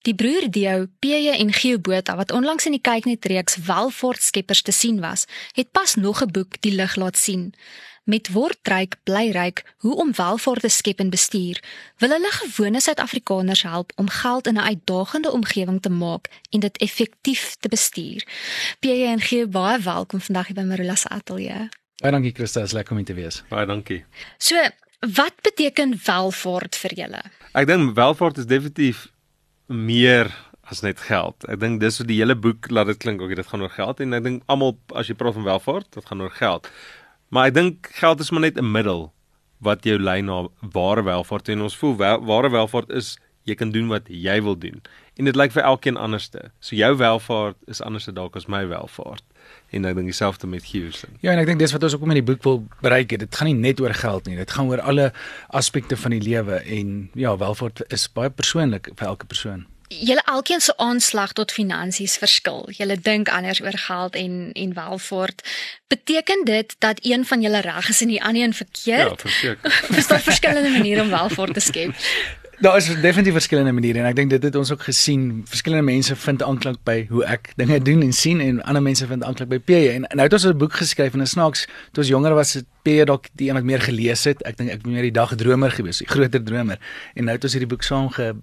Die broer Dio, PJ en Geo Botha wat onlangs in die kyknet reeks Welfort Skeppers te sien was, het pas nog 'n boek die lig laat sien. Met Wordryk blyryk hoe om welvaart te skep en bestuur, wil hulle gewone Suid-Afrikaners help om geld in 'n uitdagende omgewing te maak en dit effektief te bestuur. PJ en Geo baie welkom vandag hier by Marula se ateljee. Baie dankie Christa, is lekker om te wees. Baie dankie. So, wat beteken welvaart vir julle? Ek dink welvaart is definitief meer as net geld. Ek dink dis wat die hele boek laat dit klink, okay, dit gaan oor geld en ek dink almal as jy praat van welvaart, dit gaan oor geld. Maar ek dink geld is maar net 'n middel wat jou lei na ware welvaart en ons voel wel, ware welvaart is jy kan doen wat jy wil doen. En dit lyk vir elkeen anderste. So jou welvaart is anders dalk as my welvaart. En ek dink dieselfde met Houston. Ja, en ek dink dis wat ons ook met die boek wil bereik. Dit gaan nie net oor geld nie. Dit gaan oor alle aspekte van die lewe en ja, welvaart is baie persoonlik vir elke persoon julle elkeen se aanslag tot finansies verskil. Julle dink anders oor geld en en welvaart. Beteken dit dat een van julle reg is en die ander een verkeerd? Ja, verseker. Is daar verskillende maniere om welvaart te skep? Daar is definitief verskillende maniere en ek dink dit het ons ook gesien. Verskillende mense vind aanklank by hoe ek dinge doen en sien en ander mense vind aanklank by PJ. En nou het ons 'n boek geskryf en snaaks, toe ons jonger was, het PJ dalk die een wat meer gelees het. Ek dink ek was meer die dagdromer gewees, die groter dromer. En nou het ons hierdie boek saam ge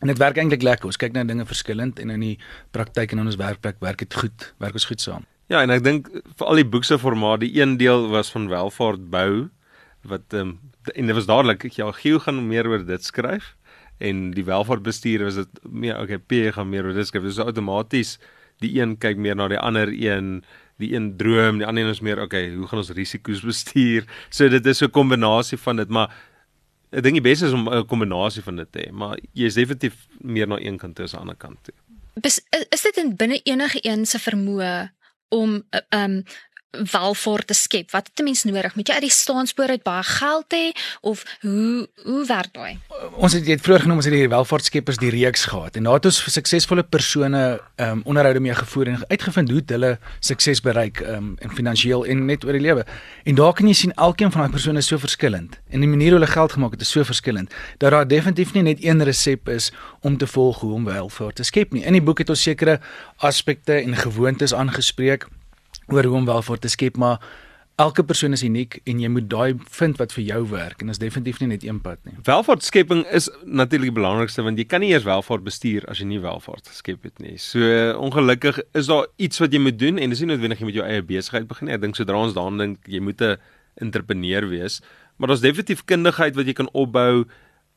En dit werk eintlik lekker. Ons kyk na dinge verskillend en in die praktyk en in ons werkplek werk dit goed. Werk ons goed saam. Ja, en ek dink vir al die boekse formaat, die een deel was van welvaart bou wat ehm um, en dit was dadelik ja, Gieu gaan meer oor dit skryf en die welvaart bestuur was dit meer okay, P gaan meer oor dit skryf. Dis outomaties die een kyk meer na die ander een die een droom, die ander een is meer okay, hoe gaan ons risiko's bestuur? So dit is 'n kombinasie van dit, maar ek dink die beste is om 'n kombinasie van dit te hê, maar jy is definitief meer na een kant as aan die ander kant toe. Is, is dit in binne enige een se vermoë om ehm um, welvaart te skep? Wat het 'n mens nodig? Moet jy uit die staanspoor uit baie geld hê of hoe hoe werk daai? Ons het dit vroeër genoem as die welvaartskeppers die reeks gehad en daar het ons suksesvolle persone ehm um, onderhoude mee gevoer en uitgevind hoe hulle sukses bereik ehm um, en finansiëel en net oor die lewe. En daar kan jy sien elkeen van daai persone is so verskillend en die manier hoe hulle geld gemaak het is so verskillend dat daar definitief nie net een resep is om te volg hoe om welvaart te skep nie. In die boek het ons sekere aspekte en gewoontes aangespreek oor hoe om welvaart te skep, maar elke persoon is uniek en jy moet daai vind wat vir jou werk en is definitief nie net een pad nie. Welvaartskepping is natuurlik die belangrikste want jy kan nie eers welvaart bestuur as jy nie welvaart geskep het nie. So ongelukkig is daar iets wat jy moet doen en dis nie noodwendig jy moet jou eie besigheid begin nie. Ek dink sodra ons daaraan dink jy moet 'n entrepreneur wees, maar daar's definitief kundigheid wat jy kan opbou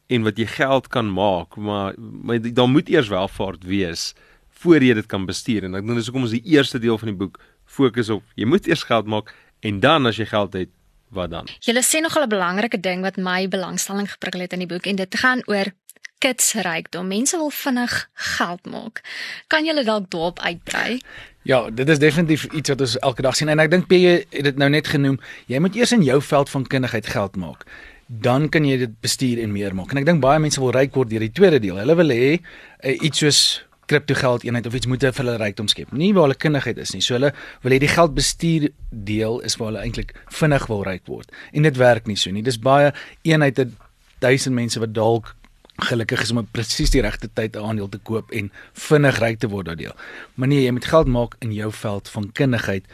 en wat jy geld kan maak, maar, maar daar moet eers welvaart wees voor jy dit kan bestuur en ek dink dis hoekom ons die eerste deel van die boek fokus op jy moet eers geld maak en dan as jy geld het, wat dan? Jy sê nogal 'n belangrike ding wat my belangstelling geprikkel het in die boek en dit gaan oor kids rykdom. Mense wil vinnig geld maak. Kan jy dalk daarop uitbrei? Ja, dit is definitief iets wat ons elke dag sien en ek dink PJ het dit nou net genoem. Jy moet eers in jou veld van kundigheid geld maak. Dan kan jy dit bestuur en meer maak. En ek dink baie mense wil ryk word deur die tweede deel. Hulle wil hê uh, iets soos kriptogeld eenheid of iets moet vir hulle rykdom skep. Nie waar hulle kundigheid is nie. So hulle wil hê die geldbestuur deel is waar hulle eintlik vinnig wil ryk word. En dit werk nie so nie. Dis baie eenheid 1000 mense wat dalk gelukkig is om presies die regte tyd 'n aandeel te koop en vinnig ryk te word daardeur. Maar nee, jy moet geld maak in jou veld van kundigheid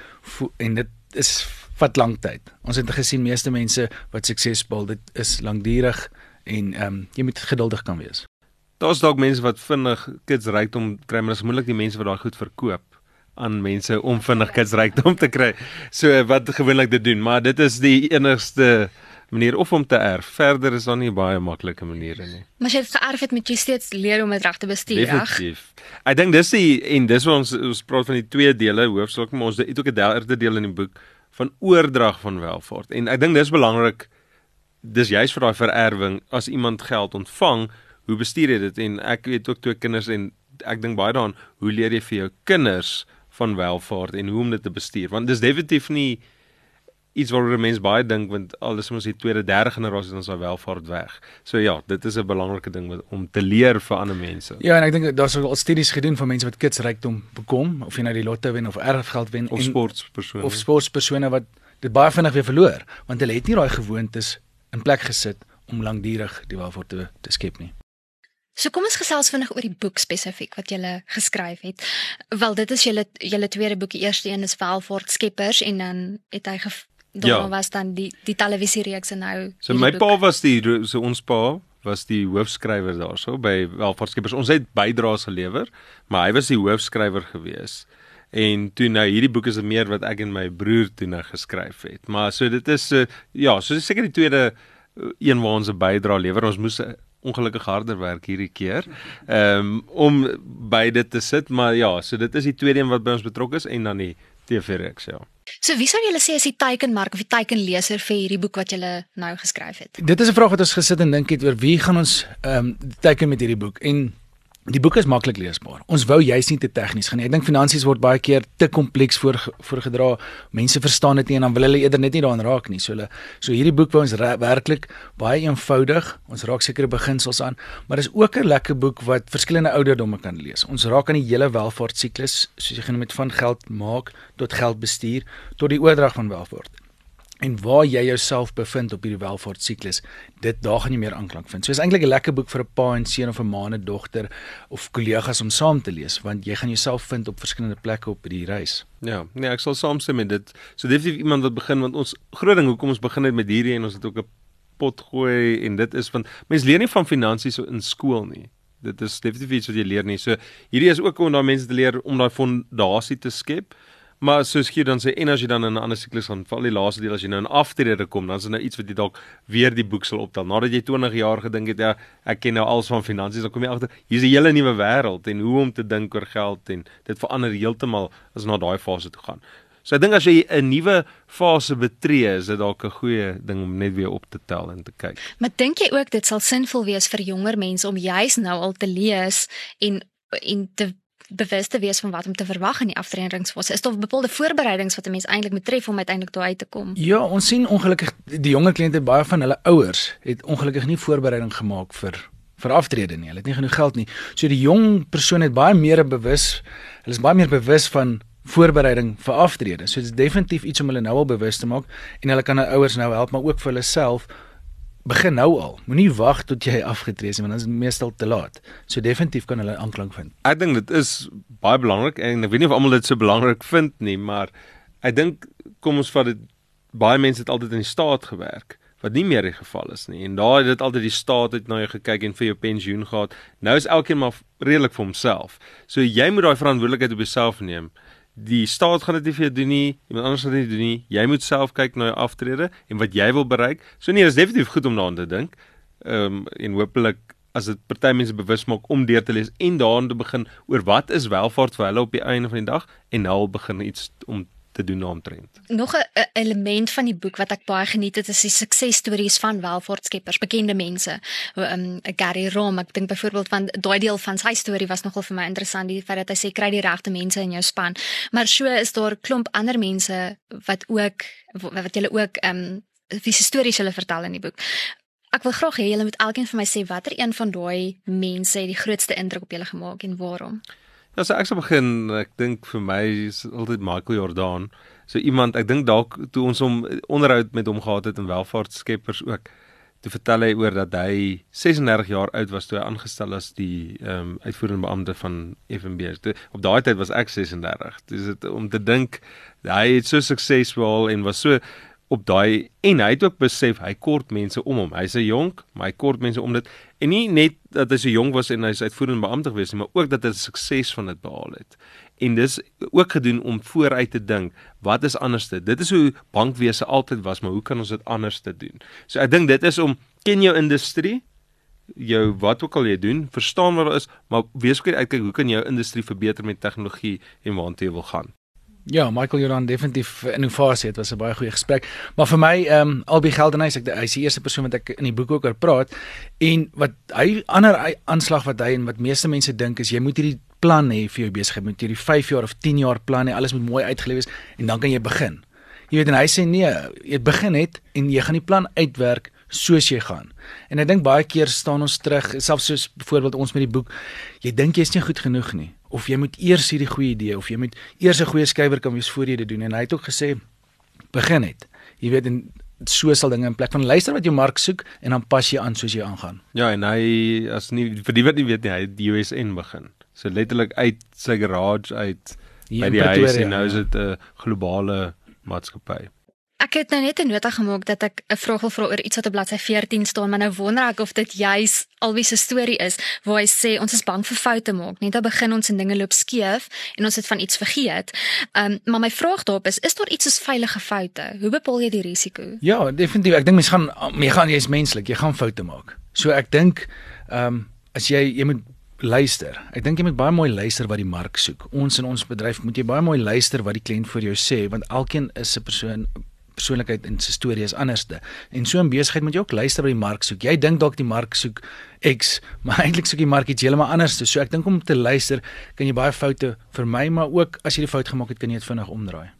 en dit is vat lank tyd. Ons het gesien meeste mense wat suksesvol dit is lankdurig en ehm um, jy moet geduldig kan wees. Daar's dalk mense wat vinnig kids rykdom kry, maar dit is moeilik die mense wat daai goed verkoop aan mense om vinnig kids rykdom te kry. So wat gewoonlik dit doen, maar dit is die enigste manier of om te erf. Verder is daar nie baie maklike maniere nie. Maar as jy dit geerf het, moet jy steeds leer om dit reg te bestuur, reg? Definitief. Ek dink dis die en dis wat ons ons praat van die twee dele hoofsaaklik, maar ons het ook 'n derde deel in die boek van oordrag van welvaart. En ek dink dis belangrik dis juist vir daai vererwing as iemand geld ontvang hoe bestuur jy dit en ek het ook twee kinders en ek dink baie daaraan hoe leer jy vir jou kinders van welvaart en hoe om dit te bestuur want dis definitief nie iets waaroor mense baie dink want alles mos die tweede derde generasie dan sou welvaart weg. So ja, dit is 'n belangrike ding wat, om te leer vir ander mense. Ja, en ek dink daar's al studies gedoen van mense wat kids rykdom bekom of jy nou die lotto wen of erfgeld wen of sportpersone of sportpersone wat dit baie vinnig weer verloor want hulle het nie daai gewoontes in plek gesit om lankdurig die welvaart te, te skep nie. So kom ons gesels vinnig oor die boek spesifiek wat jy geskryf het. Wel dit is julle julle tweede boek. Die eerste een is Welvaart Skeppers en dan het hy Daarna ja. was dan die die televisiereeks en nou. So my pa was die so ons pa was die hoofskrywer daarso by Welvaartskeppers. Ons het bydraes gelewer, maar hy was die hoofskrywer gewees. En toe nou hierdie boek is meer wat ek en my broer toe nou geskryf het. Maar so dit is so ja, so seker die tweede eh, een waar ons 'n bydrae lewer. Ons moes ongelukkig harder werk hierdie keer. Ehm um, om by dit te sit, maar ja, so dit is die tweede een wat by ons betrokke is en dan die TV-reeks, ja. So wie sou julle sê is die teikenmark of die teikenleser vir hierdie boek wat julle nou geskryf het? Dit is 'n vraag wat ons gesit en dink het oor wie gaan ons ehm um, teiken met hierdie boek en Die boek is maklik leesbaar. Ons wou juist nie te tegnies gaan nie. Ek dink finansies word baie keer te kompleks voor voorgedra. Mense verstaan dit nie en dan wil hulle eerder net nie daaraan raak nie. So hulle so hierdie boek wou ons werklik baie eenvoudig. Ons raak sekere beginsels aan, maar dis ook 'n lekker boek wat verskillende ouderdomme kan lees. Ons raak aan die hele welvaartsiklus, soos jy genoem het van geld maak tot geld bestuur tot die oordrag van welvaart en waar jy jouself bevind op hierdie welvaartsiklus, dit daar gaan jy meer aanklank vind. So is eintlik 'n lekker boek vir 'n pa en seun of 'n ma en dogter of kollegas om saam te lees want jy gaan jouself vind op verskillende plekke op hierdie reis. Ja, nee, ek sal saamstem met dit. So definitief iemand wat begin want ons groot ding hoekom ons begin het met hierdie en ons het ook 'n pot gooi en dit is want mense leer nie van finansies in skool nie. Dit is definitief iets wat jy leer nie. So hierdie is ook om daai mense te leer om daai fondasie te skep. Maar soos jy dan sê en as jy dan in 'n ander siklus gaan, val die laaste deel as jy nou in aftrede kom, dan is dit nou iets wat jy dalk weer die boek sal optel. Nadat jy 20 jaar gedink het, ja, ek ken nou alles van finansies, dan kom jy agter, hier's 'n hele nuwe wêreld en hoe om te dink oor geld en dit verander heeltemal as na daai fase toe gaan. So ek dink as jy 'n nuwe fase betree, is dit dalk 'n goeie ding om net weer op te tel en te kyk. Maar dink jy ook dit sal sinvol wees vir jonger mense om juis nou al te lees en en te bewus te wees van wat om te verwag in die aftredingsfase. Is daar bepaalde voorbereidings wat 'n mens eintlik moet tref om uiteindelik daar uit te kom? Ja, ons sien ongelukkig die jonger kliënte baie van hulle ouers het ongelukkig nie voorbereiding gemaak vir vir aftrede nie. Hulle het nie genoeg geld nie. So die jong persoon het baie meer bewus. Hulle is baie meer bewus van voorbereiding vir aftrede. So dit is definitief iets om hulle nou al bewus te maak en hulle kan hulle ouers nou help, maar ook vir hulle self begin nou al. Moenie wag tot jy afgetree is want dan is dit meestal te laat. So definitief kan hulle aanklank vind. Ek dink dit is baie belangrik en ek weet nie of almal dit so belangrik vind nie, maar ek dink kom ons vat dit baie mense het altyd in die staat gewerk wat nie meer die geval is nie. En daar het dit altyd die staat het na jou gekyk en vir jou pensioen gehad. Nou is elkeen maar redelik vir homself. So jy moet daai verantwoordelikheid op jouself neem die staat gaan dit nie vir jou doen nie, iemand anders gaan dit doen nie. Jy moet self kyk na jou aftrede en wat jy wil bereik. So nee, dit is definitief goed om daaraan te dink. Ehm um, en hopelik as dit party mense bewus maak om deur te lees en daaraan te begin oor wat is welvaart vir hulle op die einde van die dag en nou begin iets om te doen naamtrend. Nog 'n element van die boek wat ek baie geniet het is die suksesstories van welvaartskeppers, bekende mense. Um Gary Rom, ek dink byvoorbeeld van daai deel van sy storie was nogal vir my interessant, die feit dat hy sê kry die regte mense in jou span. Maar so is daar klomp ander mense wat ook wat julle ook um wie se stories hulle vertel in die boek. Ek wil graag hê julle moet elkeen vir my sê watter een van daai mense het die grootste indruk op julle gemaak en waarom. Ja, so ek sal begin, ek dink vir my is altyd Michael Jordan. So iemand, ek dink dalk toe ons hom onderhoud met hom gehad het in welvaartskeppers ook, toe vertel hy oor dat hy 36 jaar oud was toe hy aangestel as die ehm um, uitvoerende beampte van FNB. Toe, op daai tyd was ek 36. Dis dit om te dink hy het so suksesvol en was so op daai en hy het ook besef hy kort mense om hom. Hy's 'n jonk, maar hy kort mense om dit en nie net dat hy so jonk was en hy's uitvoerende beampte gewees nie, maar ook dat hy sukses van dit behaal het. En dis ook gedoen om vooruit te dink, wat is anderste? Dit is hoe bankwese altyd was, maar hoe kan ons dit anders te doen? So ek dink dit is om ken jou industrie jou wat ook al jy doen, verstaan wat daar is, maar wees ook uitkyk hoe kan jou industrie verbeter met tegnologie en waartoe jy wil gaan. Ja, Michael Jordan definitief innovasie, dit was 'n baie goeie gesprek. Maar vir my ehm um, Albie Geldenhuys, ek hy's die eerste persoon wat ek in die boek ook oor praat en wat hy ander aanslag wat hy en wat meeste mense dink is jy moet hierdie plan hê vir jou besigheid, moet hierdie 5 jaar of 10 jaar plan hê, alles moet mooi uitgeleef wees en dan kan jy begin. Jy weet en hy sê nee, jy begin net en jy gaan die plan uitwerk soos jy gaan. En ek dink baie keer staan ons terug, selfs soos byvoorbeeld ons met die boek, jy dink jy's nie goed genoeg nie of jy moet eers hierdie goeie idee of jy moet eers 'n goeie skrywer kan wees voor jy dit doen en hy het ook gesê begin net. Jy weet en so sal dinge in plek van luister wat jou mark soek en dan pas jy aan soos jy aangaan. Ja, en hy as nie vir die wat nie weet nie, hy het die USN begin. So letterlik uit sy garage uit Hier by die huis Pretoria, en nou is ja. dit 'n globale maatskappy. Ek het nou net 'n nota gemaak dat ek 'n vraag wil vra oor iets wat op bladsy 14 staan, maar nou wonder ek of dit juis alwie se storie is waar hy sê ons is bang vir foute maak. Net dan begin ons en dinge loop skeef en ons het van iets vergeet. Ehm um, maar my vraag daarop is, is daar iets soos veilige foute? Hoe bepaal jy die risiko? Ja, definitief. Ek dink mense gaan jy gaan jy's menslik, jy gaan foute maak. So ek dink ehm um, as jy jy moet luister. Ek dink jy moet baie mooi luister wat die mark soek. Ons in ons bedryf moet jy baie mooi luister wat die kliënt vir jou sê want elkeen is 'n persoon persoonlikheid en sy storie is anderste. En so in besigheid moet jy ook luister wat die mark soek. Jy dink dalk die mark soek X, maar eintlik soek die mark iets heeltemal anders. So ek dink om te luister kan jy baie foute vermy, maar ook as jy die fout gemaak het, kan jy dit vinnig omdraai.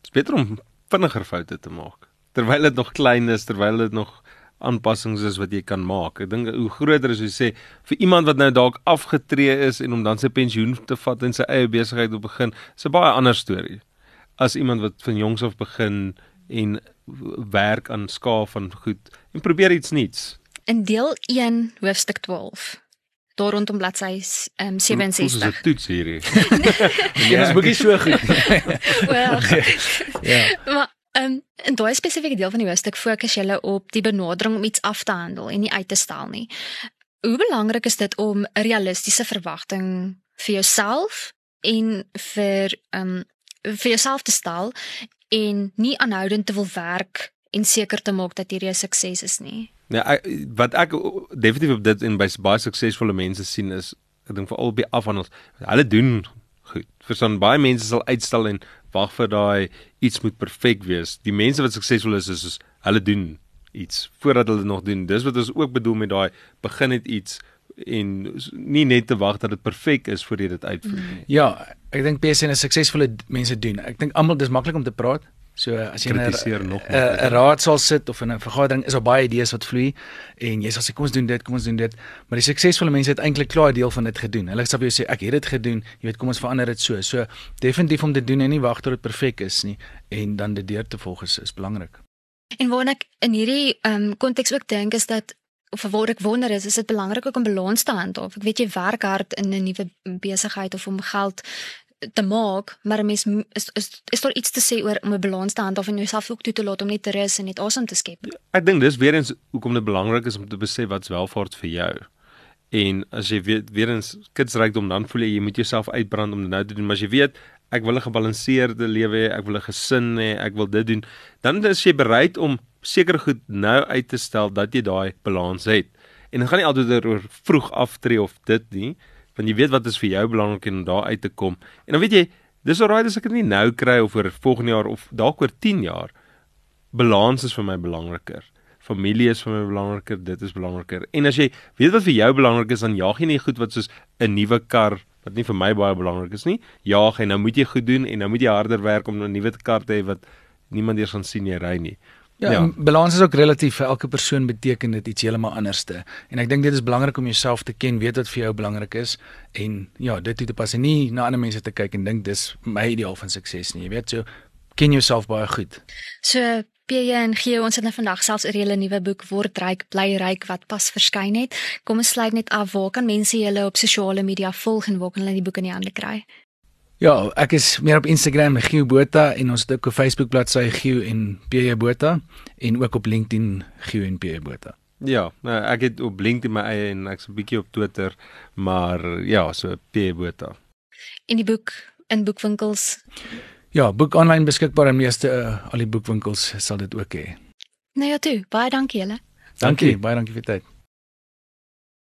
Dit is beter om vinniger foute te maak terwyl dit nog klein is, terwyl dit nog aanpassings is wat jy kan maak. Ek dink hoe groter is jy sê vir iemand wat nou dalk afgetree is en om dan sy pensioen te vat en sy eie besigheid te begin, is 'n baie ander storie as iemand wat van jongs af begin en werk aan skaaf van goed en probeer iets nuuts. In deel 1 hoofstuk 12 daar rondom bladsy um, Ons is 'n 67. toets hierdie. Ja, dis boekie so goed. Wel, ja. maar um, in daai spesifieke deel van die hoofstuk fokus jy op die benadering om iets af te handel en nie uit te stel nie. Hoe belangrik is dit om 'n realistiese verwagting vir jouself en vir um vir jouself te stel en nie aanhoudend te wil werk en seker te maak dat hierdie 'n sukses is nie. Ja, ek, wat ek definitief op dit en by baie suksesvolle mense sien is ek dink veral by afhandels, hulle doen goed. Verstaan baie mense sal uitstel en wag vir daai iets moet perfek wees. Die mense wat suksesvol is is, is hulle doen iets voordat hulle nog doen. Dis wat ons ook bedoel met daai begin net iets en nie net te wag dat dit perfek is voor jy dit uitvoer nie. Ja, ek dink PSN is suksesvolle mense doen. Ek dink almal dis maklik om te praat. So as jy 'n Kritiseer nog 'n- makliker. 'n raad sal sit of in 'n vergadering is daar baie idees wat vloei en jy sal sê kom ons doen dit, kom ons doen dit, maar die suksesvolle mense het eintlik klaar 'n deel van dit gedoen. Hulle sal vir jou sê ek het dit gedoen, jy weet kom ons verander dit so. So definitief om te doen en nie wag tot dit perfek is nie en dan dit deur te volg is, is belangrik. En waarna ek in hierdie ehm um, konteks ook dink is dat of waar ek wonder is, is dit belangrik ook om balans te handhaaf. Ek weet jy werk hard in 'n nuwe besigheid of om geld te maak, maar 'n mens is is is daar iets te sê oor om 'n balans te handhaaf en jouself ook toe te laat om net te rus en net asem te skep. Ek dink dis weer eens hoekom dit belangrik is om te besef wat's welvaart vir jou. En as jy weet weer eens kidsrykdom dan voel jy jy moet jouself uitbrand om dit nou te doen, maar as jy weet ek wil 'n gebalanseerde lewe hê, ek wil 'n gesin hê, ek wil dit doen, dan is jy bereid om seker goed nou uit te stel dat jy daai balans het. En dit gaan nie altyd oor vroeg aftree of dit nie, want jy weet wat is vir jou belangrik en om daar uit te kom. En dan weet jy, dis alraai as ek dit nie nou kry of oor volgende jaar of dalk oor 10 jaar. Balans is vir my belangriker. Familie is vir my belangriker, dit is belangriker. En as jy weet wat vir jou belangrik is, dan jaag jy nie goed wat soos 'n nuwe kar wat nie vir my baie belangrik is nie. Jaag en nou moet jy goed doen en nou moet jy harder werk om 'n nuwe kar te hê wat niemand eers gaan sien jy ry nie. Ja, Ja. balans is ook relatief vir elke persoon beteken dit iets heeltemal anderste. En ek dink dit is belangrik om jouself te ken, weet wat vir jou belangrik is en ja, dit toe te pas en nie na ander mense te kyk en dink dis my ideaal van sukses nie. Jy weet, so ken jouself baie goed. So PJ en Geo, ons het nou vandag selfs oor julle nuwe boek Word ryk, bly ryk wat pas verskyn het. Kom ons sluit net af. Waar kan mense julle op sosiale media volg en waar kan hulle die boek in die hande kry? Ja, ek is meer op Instagram Gio Botha en ons het ook 'n Facebook bladsy Gio en PJ Botha en ook op LinkedIn Gio en PJ Botha. Ja, nou ek het op LinkedIn my eie en ek's 'n bietjie op Twitter, maar ja, so P Botha. En die boek in boekwinkels. Ja, boek aanlyn beskikbaar in meeste uh, al die boekwinkels sal dit ook hê. Nou ja, toe. Baie dankie julle. Dankie, baie dankie vir tyd.